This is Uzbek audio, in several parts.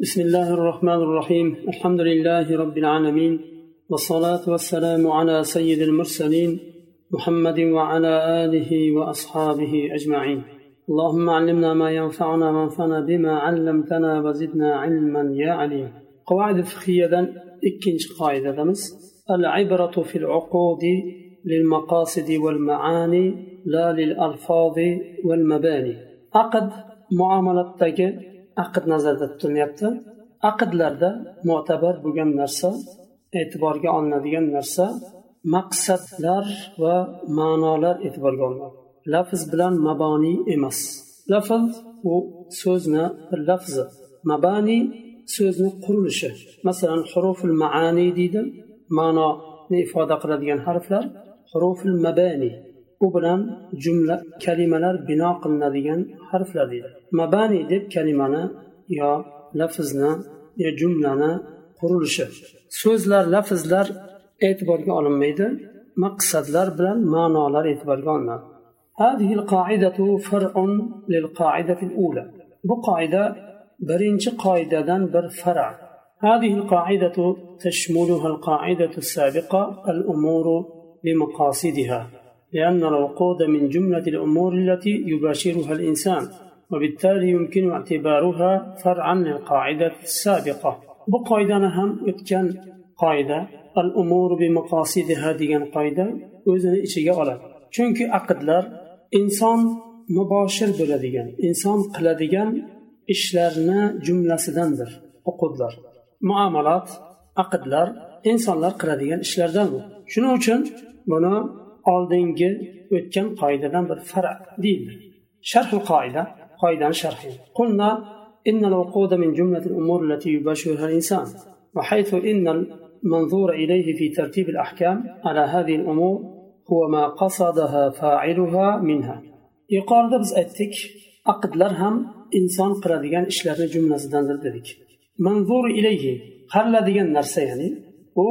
بسم الله الرحمن الرحيم الحمد لله رب العالمين والصلاة والسلام على سيد المرسلين محمد وعلى آله وأصحابه أجمعين اللهم علمنا ما ينفعنا وانفعنا بما علمتنا وزدنا علما يا عليم قواعد الفقهية إكنش قاعدة دمس العبرة في العقود للمقاصد والمعاني لا للألفاظ والمباني عقد معاملة aqd aqd nazarda tutilyapti. Aqdlarda mo'tabar bo'lgan narsa e'tiborga olinadigan narsa maqsadlar va ma'nolar e'tiborga olinadi. Lafz bilan maboniy emas. Lafz u so'zni bir lafzi. Mabani so'zni qurilishi. Masalan huruful maani deydi. Ma'noni ifoda qiladigan harflar. Huruful mabani. u bilan jumla kalimalar bino qilinadigan harflar deydi mabani deb kalimani yo lafzni yo jumlani qurilishi so'zlar lafzlar e'tiborga olinmaydi maqsadlar bilan ma'nolar e'tiborga olinadi هذه القاعدة فرع للقاعدة الأولى بقاعدة برنج قاعدة بر فرع هذه القاعدة تشملها القاعدة السابقة الأمور بمقاصدها لأن العقود من جملة الأمور التي يباشرها الإنسان وبالتالي يمكن اعتبارها فرعا للقاعدة السابقة بقاعدة هم يتكن قاعدة الأمور بمقاصدها ديgan qoida o'zini ichiga oladi chunki aqdlar inson muboshir bo'ladigan inson qiladigan ishlarni jumlasidandir uqudlar muomalat aqdlar insonlar qiladigan ishlardan bu shuning uchun buni oldingi o'tgan qoidadan bir fara deydi sharh qoida qoidani sharhi قلنا إن الوقود من جملة الأمور التي يباشرها الإنسان وحيث إن المنظور إليه في ترتيب الأحكام على هذه الأمور هو ما قصدها فاعلها منها yuqorida biz aytdik aqdlar ham inson qiladigan ishlarni jumlasidandir dedik manzur ilayhi qariladigan narsa ya'ni u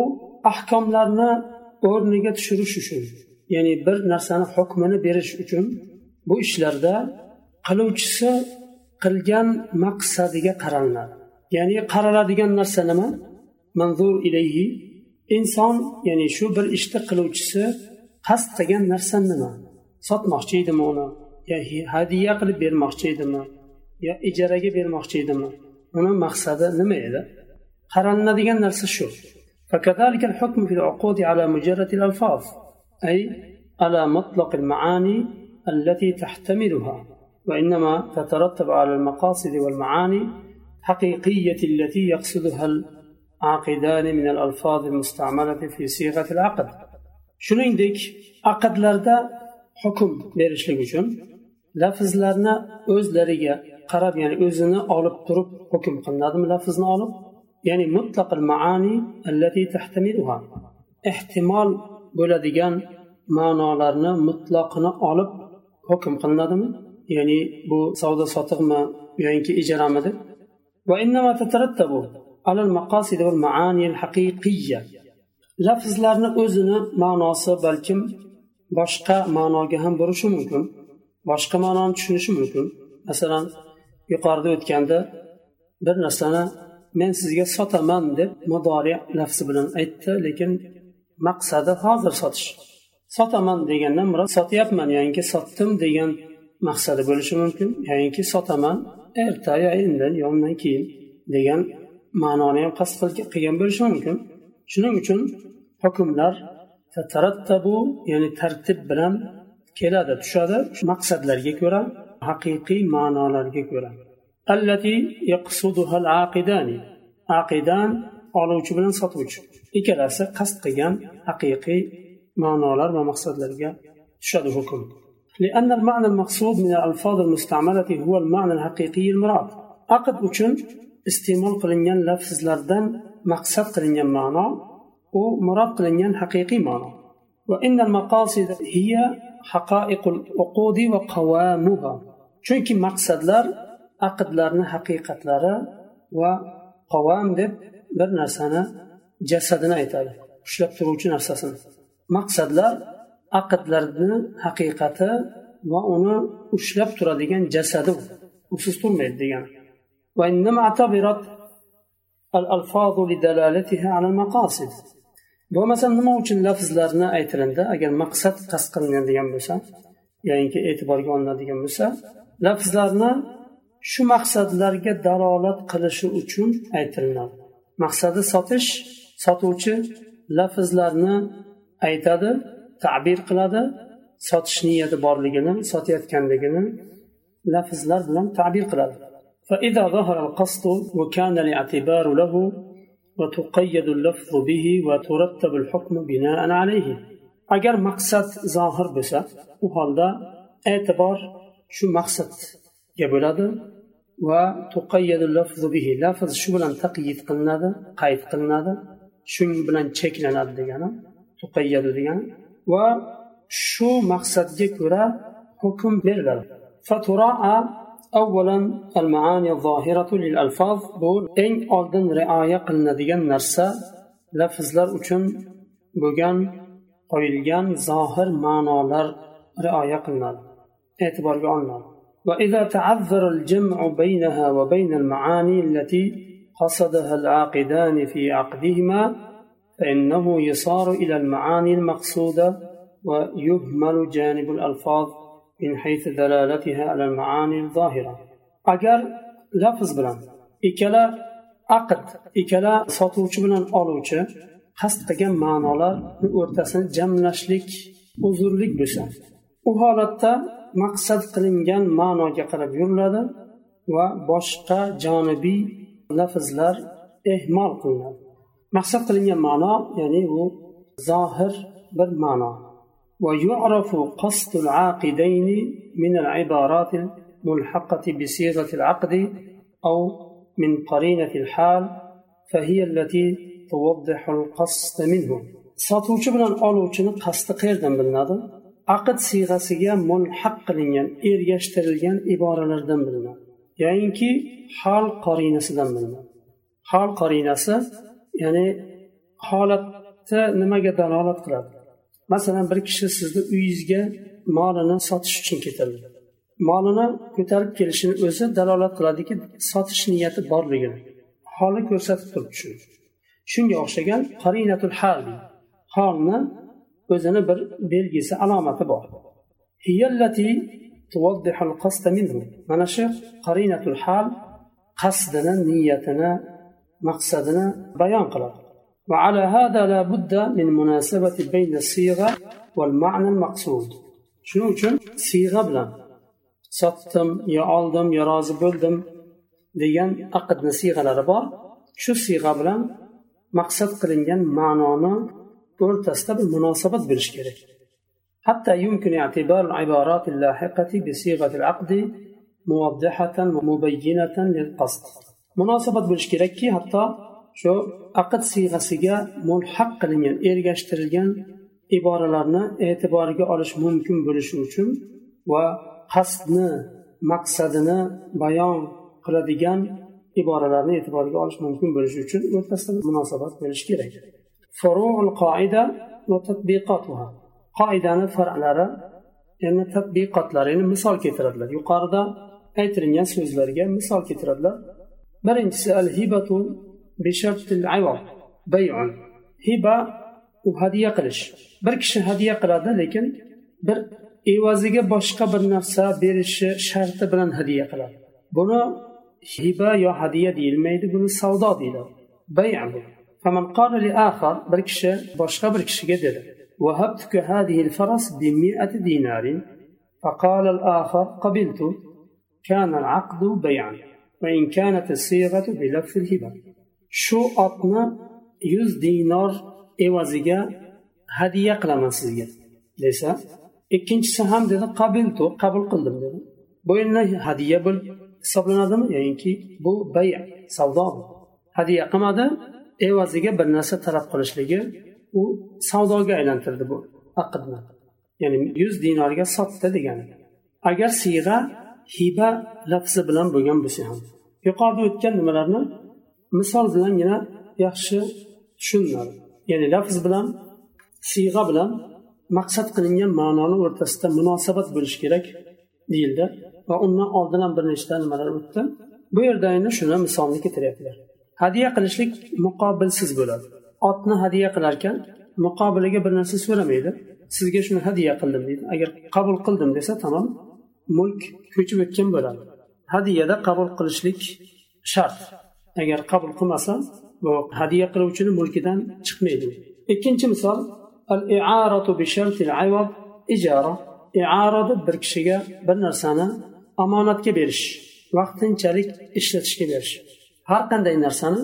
ahkomlarni o'rniga tushirish uchun ya'ni bir narsani hukmini berish uchun bu ishlarda qiluvchisi qilgan maqsadiga qaralinadi ya'ni qaraladigan narsa nima? Manzur ilayhi. Inson ya'ni shu bir ishni qiluvchisi qasd qilgan narsa nima? Sotmoqchi edimi uni? Yo hadya qilib bermoqchi edimi? Yo ijaraga bermoqchi edimi? Uni maqsadi nima edi? Qaralinadigan narsa shu. أي على مطلق المعاني التي تحتملها وإنما تترتب على المقاصد والمعاني الحقيقية التي يقصدها العاقدان من الألفاظ المستعملة في صيغة العقد. shuningdek aqdlarda hukm berishlik uchun lafzlarni o'zlariga qarab ya'ni o'zini olib turib hukm qilinadimi lafzni olib ya'ni mutlaqil maani allati tahtamiluha ehtimol bo'ladigan ma'nolarni mutloqini olib hukm qilinadimi? Ya'ni bu savdo sotiqmi yoki ijarami deb lafzlarni o'zini ma'nosi balkim boshqa ma'noga ham borishi mumkin boshqa ma'noni tushunishi mumkin. Masalan yuqorida o'tganda bir narsani men sizga sotaman deb mudori lafzi bilan aytdi lekin maqsadi hozir sotish. Sotaman degandan murod sotyapman yoki sotdim degan maqsadi bo'lishi mumkin. Yoki sotaman erta yo endi yo undan keyin degan ma'noni ham qasd qilgan bo'lishi mumkin. Shuning uchun hukmlar tarattabu ya'ni tartib bilan keladi tushadi. Maqsadlarga ko'ra haqiqiy ma'nolarga ko'ra. Allati yaqsuduha al-aqidani aqidan oluvchi bilan sotuvchi. ikkalasi qasd qilgan haqiqiy ma'nolar va maqsadlarga tushadi hukm لأن المعنى المقصود من الألفاظ المستعملة هو المعنى الحقيقي المراد عقد uchun iste'mol qilingan lafzlardan maqsad qilingan ma'no u murod qilingan haqiqiy ma'no وإن المقاصد هي حقائق العقود وقوامها chunki maqsadlar aqdlarni haqiqatlari va qavam deb bir narsani jasadini aytadi ushlab turuvchi narsasini. Maqsadlar aqdlarni haqiqati va uni ushlab turadigan jasadi usiz turmaydi degani. Bo'lmasa nima uchun lafzlarni aytilindi agar maqsad qasd qilinadigan bo'lsa ya'niki e'tiborga olinadigan bo'lsa lafzlarni shu maqsadlarga dalolat qilishi uchun aytilinadi. Maqsadi sotish sotuvchi lafzlarni aytadi ta'bir qiladi sotish niyati borligini sotayotganligini lafzlar bilan ta'bir qiladi فإذا ظهر القصد وكان الاعتبار له وتقيد اللفظ به وترتب الحكم بناء عليه agar maqsad zohir bo'lsa u holda e'tibor shu maqsadga bo'ladi va bihi lafz shu bilan taqyid qilinadi qayd qilinadi shu bilan cheklanadi degani tuqayyadu degani va shu maqsadga ko'ra hukm beriladi أولا المعاني الظاهرة للألفاظ bu eng oldin rioya qilinadigan narsa lafzlar uchun bo'lgan qo'yilgan zohir ma'nolar rioya qilinadi e'tiborga olinadi وإذا تعذر الجمع بينها وبين المعاني التي قصدها العاقدان في عقدهما فإنه يصار إلى المعاني المقصودة ويهمل جانب الألفاظ من حيث دلالتها على المعاني الظاهرة agar lafz bilan ikkala aqd ikkala sotuvchi bilan oluvchi qasd qilgan ma'nolarni o'rtasini jamlashlik uzrlik bo'lsa u holatda maqsad qilingan ma'noga qarab yuriladi va boshqa jonibiy lafzlar ehmol qilinadi maqsad qilingan ma'no ya'ni bu zohir bir ma'no ويعرف قصد العاقدين من العبارات الملحقة بصيغة العقد أو من قرينة الحال فهي التي توضح القصد منه sotuvchi bilan oluvchini qasdi qayerdan bilinadi aqd siyg'asiga mulhaq qilingan ergashtirilgan iboralardan bilinadi Ya'niki hol qorinasidan bilinadi hol qorinasi ya'ni holatni nimaga dalolat qiladi? Masalan bir kishi sizni uyingizga molini sotish uchun ketadi molini ko'tarib kelishini o'zi dalolat qiladiki sotish niyati borligini holni ko'rsatib turibdi shuni shunga o'xshagan qarinatul hal holni o'zini bir belgisi alomati bor. mana shu qarinatul hal qasdini niyatini maqsadini bayon qiladi وعلى هذا لا بد من مناسبة بين الصيغة والمعنى المقصود shuning uchun siyg'a bilan sotdim yo oldim yo rozi bo'ldim degan aqdni siyg'alari bor shu siyg'a bilan maqsad qilingan ma'noni o'rtasida bir munosabat bo'lishi kerak حتى يمكن اعتبار العبارات اللاحقة بصيغة العقد موضحة ومبينة للقصد مناسبة بالشكركي حتى shu aqd siyg'asiga mulhaq qilingan ergashtirilgan iboralarni e'tiboriga olish mumkin bo'lishi uchun va qasdni maqsadini bayon qiladigan iboralarni e'tiborga olish mumkin bo'lishi uchun o'rtasida munosabat bo'lishi kerak qoidani farlari yana tadbiqotlari ya'ni misol keltiradilar. Yuqorida aytilgan so'zlarga misol keltiradilar. Birinchisi al hibatu bayun. Hiba u hadya qilish. Bir kishi hadya qiladi lekin bir evaziga boshqa bir narsa berishi sharti bilan hadya qiladi. Buni hiba yo hadya deyilmaydi buni savdo deyiladi bay bir kishi boshqa bir kishiga dedi. وهبتك هذه الفرس بمئة دينار. فقال الآخر قبلت. كان العقد بيعا وإن كانت الصيغة بلف الهبة. شو أطنا يز دينار إوازيجا هدية قلمانسية ليس؟ إكينش سهام قبلت قبل قلم دينا. بوينا هدية بل صبرنا دم يعني بو بيع صوضان هدية قمادا إوازيجا بالناس ترى قلش u savdoga aylantirdi bu aqdni. Ya'ni yuz dinorga sotdi degani. Agar siyg'a hiba lafzi bilan bo'lgan bo'lsa ham. Yuqorida o'tgan nimalarni misol bilangina yaxshi tushuniladi ya'ni lafz bilan siyg'a bilan maqsad qilingan ma'noni o'rtasida munosabat bo'lishi kerak deyildi va undan oldin ham bir nechta nimalar o'tdi. Bu yerda endi shuni misolni keltiryaptilar. Hadya qilishlik muqobilsiz bo'ladi. Otni hadya qilarkan muqobiliga bir narsa so'ramaydi. Sizga shuni hadya qildim deydi. Agar qabul qildim desa tamom mulk ko'chib o'tgan bo'ladi. Hadyada qabul qilishlik shart. Agar qabul qilmasa bu hadya qiluvchini mulkidan chiqmaydi. Ikkinchi misol al i'aratu bi shartil ijara. Iara deb bir kishiga bir narsani omonatga berish vaqtinchalik ishlatishga berish. Har qanday narsani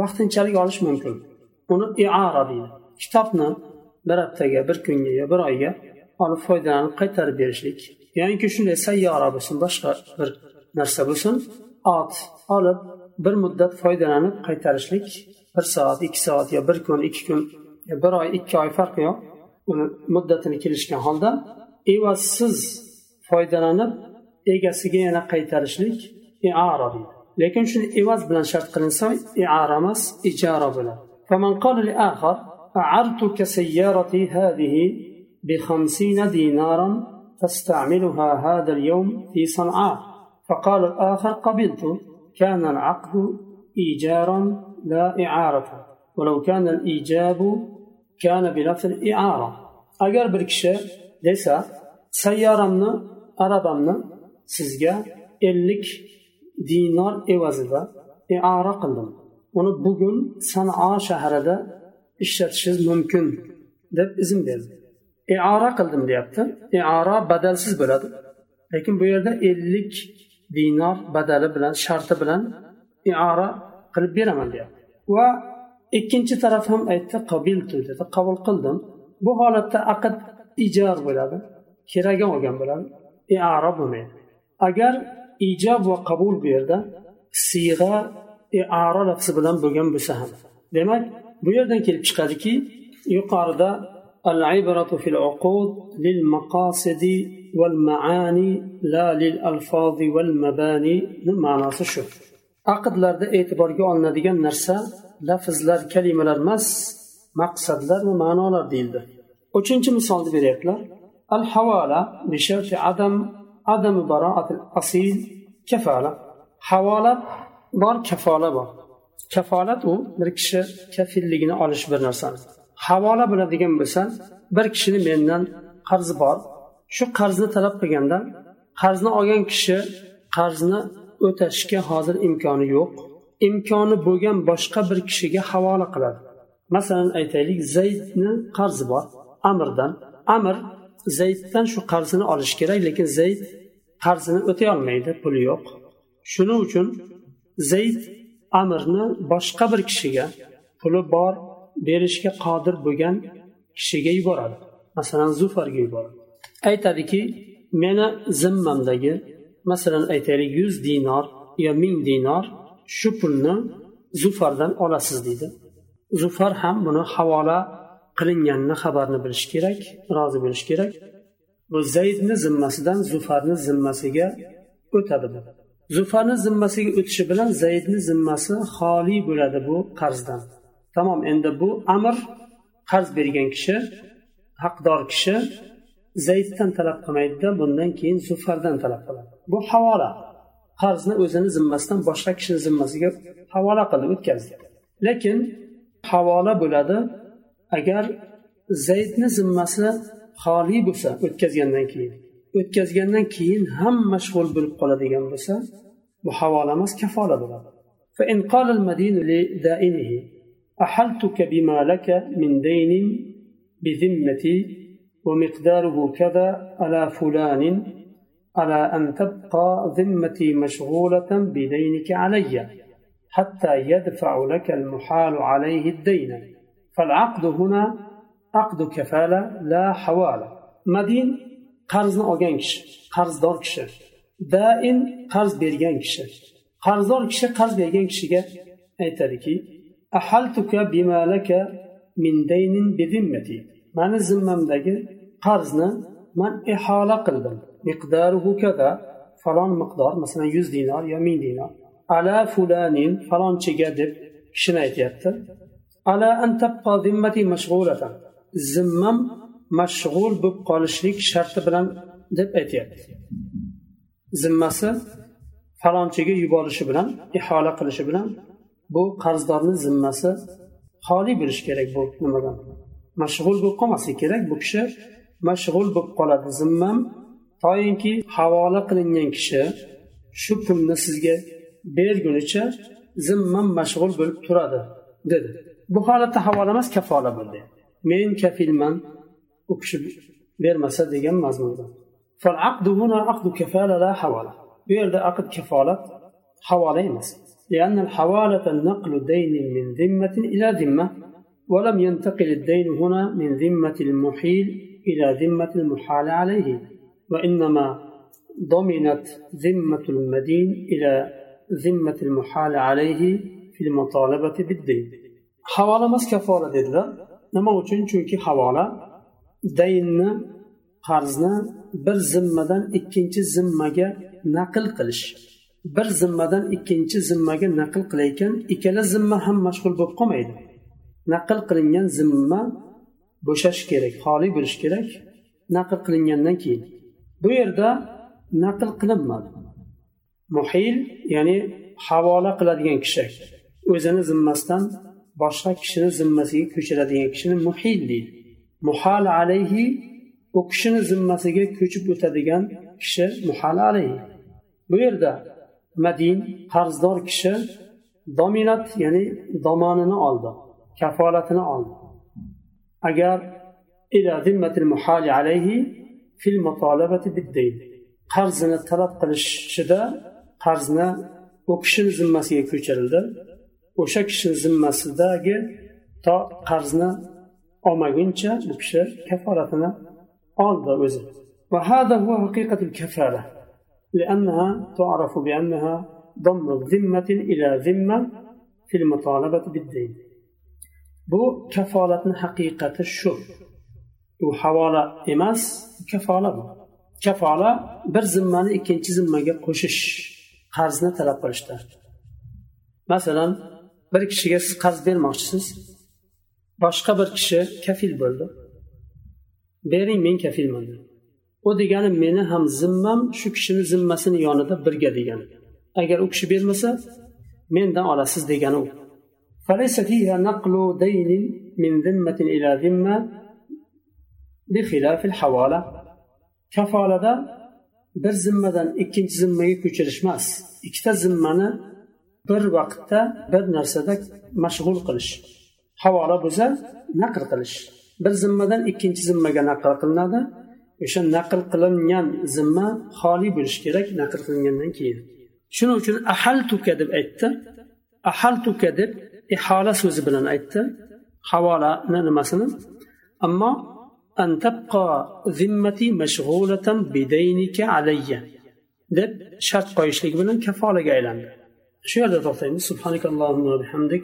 vaqtinchalik olish mumkin. Uni iara deydi kitobni bir haftaga bir kunga yo bir oyga olib foydalanib qaytarib berishlik. Yoki shunday sayyora bo'lsin boshqa bir narsa bo'lsin ot olib bir muddat foydalanib qaytarishlik bir soat ikki soat yo bir kun ikki kun bir oy ikki oy farqi yo'q. Uni muddatini kelishgan holda evazsiz foydalanib egasiga yana qaytarishlik iara deydi. Lekin shuni evaz bilan shart qilinsa iara emas ijara bo'ladi فمن قال لآخر أعرتك سيارتي هذه بخمسين دينارا تستعملها هذا اليوم في صنعاء. فقال الآخر قبلت. كان العقد إيجارا لا إعارة. ولو كان الإيجاب كان بلفظ الإعارة بركشة desa sayyoramni arabamni sizga ellik dinor evazida iora qildim uni bugun sanao shahrida ishlatishingiz mumkin deb izn berdi iora qildim deyapti iora badalsiz bo'ladi lekin bu yerda ellik dinor badali bilan sharti bilan iora qilib beraman deyapti va ikkinchi taraf ham aytdi qabiltu dedi. Qabul qildim bu holatda aqd ijor bo'ladi keraga olgan bo'ladi. İara bo'lmaydi. Agar ijob va qabul bu yerda siyg'a iara lafzi bilan bo'lgan bo'lsa ham demak bu yerdan kelib chiqadiki yuqorida العبرة في العقود للمقاصد والمعاني لا للألفاظ والمباني ma'nosi shu aqdlarda e'tiborga olinadigan narsa lafzlar kalimalar emas maqsadlar va ma'nolar deyildi uchinchi misolni beryaptilar al havola bisharti adam adam baroatil asil kafola havola bor kafola bor. Kafolat u bir kishi kafilligini olish bir narsani. Havola bo'ladigan bo'lsa bir kishini mendan qarzi bor. Shu qarzni talab qilganda qarzni olgan kishi qarzni o'tashga hozir imkoni yo'q. Imkoni bo'lgan boshqa bir kishiga havola qiladi. Masalan aytaylik zaydni qarzi bor amirdan. Amir zayddan shu qarzini olishi kerak lekin zayd qarzini o'tay olmaydi puli yo'q. Shuning uchun zayd amirni boshqa bir kishiga puli bor berishga qodir bo'lgan kishiga yuboradi. Masalan zufarga yuboradi. Aytadiki meni zimmamdagi masalan aytaylik yuz dinor yo ming dinor shu pulni zufardan olasiz deydi. Zufar ham buni havola qilinganini xabarni bilishi kerak rozi bo'lishi kerak. Bu zaydni zimmasidan zufarni zimmasiga o'tadi bu zufani zimmasiga o'tishi bilan zaydni zimmasi xoli bo'ladi bu qarzdan. Tamom endi bu amir qarz bergan kishi haqdor kishi zayddan talab qilmaydida bundan keyin zufardan talab qiladi. Bu havola qarzni o'zini zimmasidan boshqa kishini zimmasiga havola qildi o'tkazdi. Lekin havola bo'ladi agar zaydni zimmasi xoli bo'lsa o'tkazgandan keyin. O'tkazgandan keyin ham mashg'ul bo'lib qoladigan bo'lsa bu havola emas kafola bo'ladi. فإن قال المدين لدائنه أحلتك بما لك من دين بذمتي ومقداره كذا على فلان على أن تبقى ذمتي مشغولة بدينك علي حتى يدفع لك المحال عليه الدين فالعقد هنا عقد كفالة لا حوالة مدين qarzni olgan kishi qarzdor kishi dain qarz bergan kishi. Qarzdor kishi qarz bergan kishiga aytadiki ahaltuka bimalaka mani zimmamdagi qarzni man ihola qildim. Miqdaruhu falon miqdor masalan yuz dinor yo ming dinor ala fulanin falonchiga deb kishini aytyapti. Ala zimmam mashg'ul bo'lib qolishlik sharti bilan deb aytyapti. Zimmasi falonchiga yuborishi bilan ihola qilishi bilan bu qarzdorni zimmasi xoli bo'lishi kerak bu nimadan. Mashg'ul bo'lib qolmasligi kerak bu kishi mashg'ul bo'lib qoladi. Zimmam toinki havola qilingan kishi shu pulni sizga bergunicha zimmam mashg'ul bo'lib turadi dedi. Bu holatda havola emas kafola bo'ldi. Men kafilman u kishi bermasa degan mazmunda bu yerda aqd kafolat havola emas لأن الحوالة نقل دين من ذمة إلى ذمة ولم ينتقل الدين هنا من ذمة المحيل إلى ذمة المحال عليه. وإنما ضمنت ذمة المدين إلى ذمة المحال عليه في المطالبة بالدين. حوالة مس كفارة dedilar nima uchun chunki havola daynni qarzni bir zimmadan ikkinchi zimmaga naql qilish. Bir zimmadan ikkinchi zimmaga naql qilayotgan ikkala zimma ham mashg'ul bo'lib qolmaydi. Naql qilingan zimma bo'shashi kerak xoli bo'lishi kerak. Naql qilingandan keyin bu yerda naql qilinmadi. Muhil ya'ni havola qiladigan kishi o'zini zimmasidan boshqa kishini zimmasiga ko'chiradigan kishini muhil deydi. Muhal alayhi u kishini zimmasiga ko'chib o'tadigan kishi muhal alayhi. Bu yerda madin qarzdor kishi dominat ya'ni domonini oldi kafolatini oldi. Agar alayhi fil qarzini talab qilishida qarzni u kishini zimmasiga ko'chirildi. O'sha kishini zimmasidagi to qarzni olmaguncha bu kishi kafolatini oldi o'zi وهذا هو حقيقة الكفالة لأنها تعرف بأنها ضم ذمة إلى ذمة في المطالبة بالدين bu kafolatni haqiqati shu u havola emas kafola bu kafola bir zimmani ikkinchi zimmaga qo'shish qarzni talab qilishda masalan bir kishiga siz qarz bermoqchisiz boshqa bir kishi kafil bo'ldi bering men kafilman u degani meni ham zimmam shu kishini zimmasini yonida birga degani agar u kishi bermasa mendan olasiz degani u فليس فيها نقل دين من ذمة إلى ذمة بخلاف الحوالة kafolada bir zimmadan ikkinchi zimmaga ko'chirish emas ikkita zimmani bir vaqtda bir narsada mashg'ul qilish havola bo'lsa naql qilish bir zimmadan ikkinchi zimmaga naql qilinadi o'sha naql qilingan zimma xoli bo'lishi kerak naql qilingandan keyin shuning uchun ahaltuka deb aytdi ahaltuka deb ihola so'zi bilan aytdi havolani nimasini ammo أن تبقى ذمتي مشغولة بدينك علي deb shart qo'yishlik bilan kafolaga aylandi shu yerda to'xtaymiz subhanak allohumma bihamdik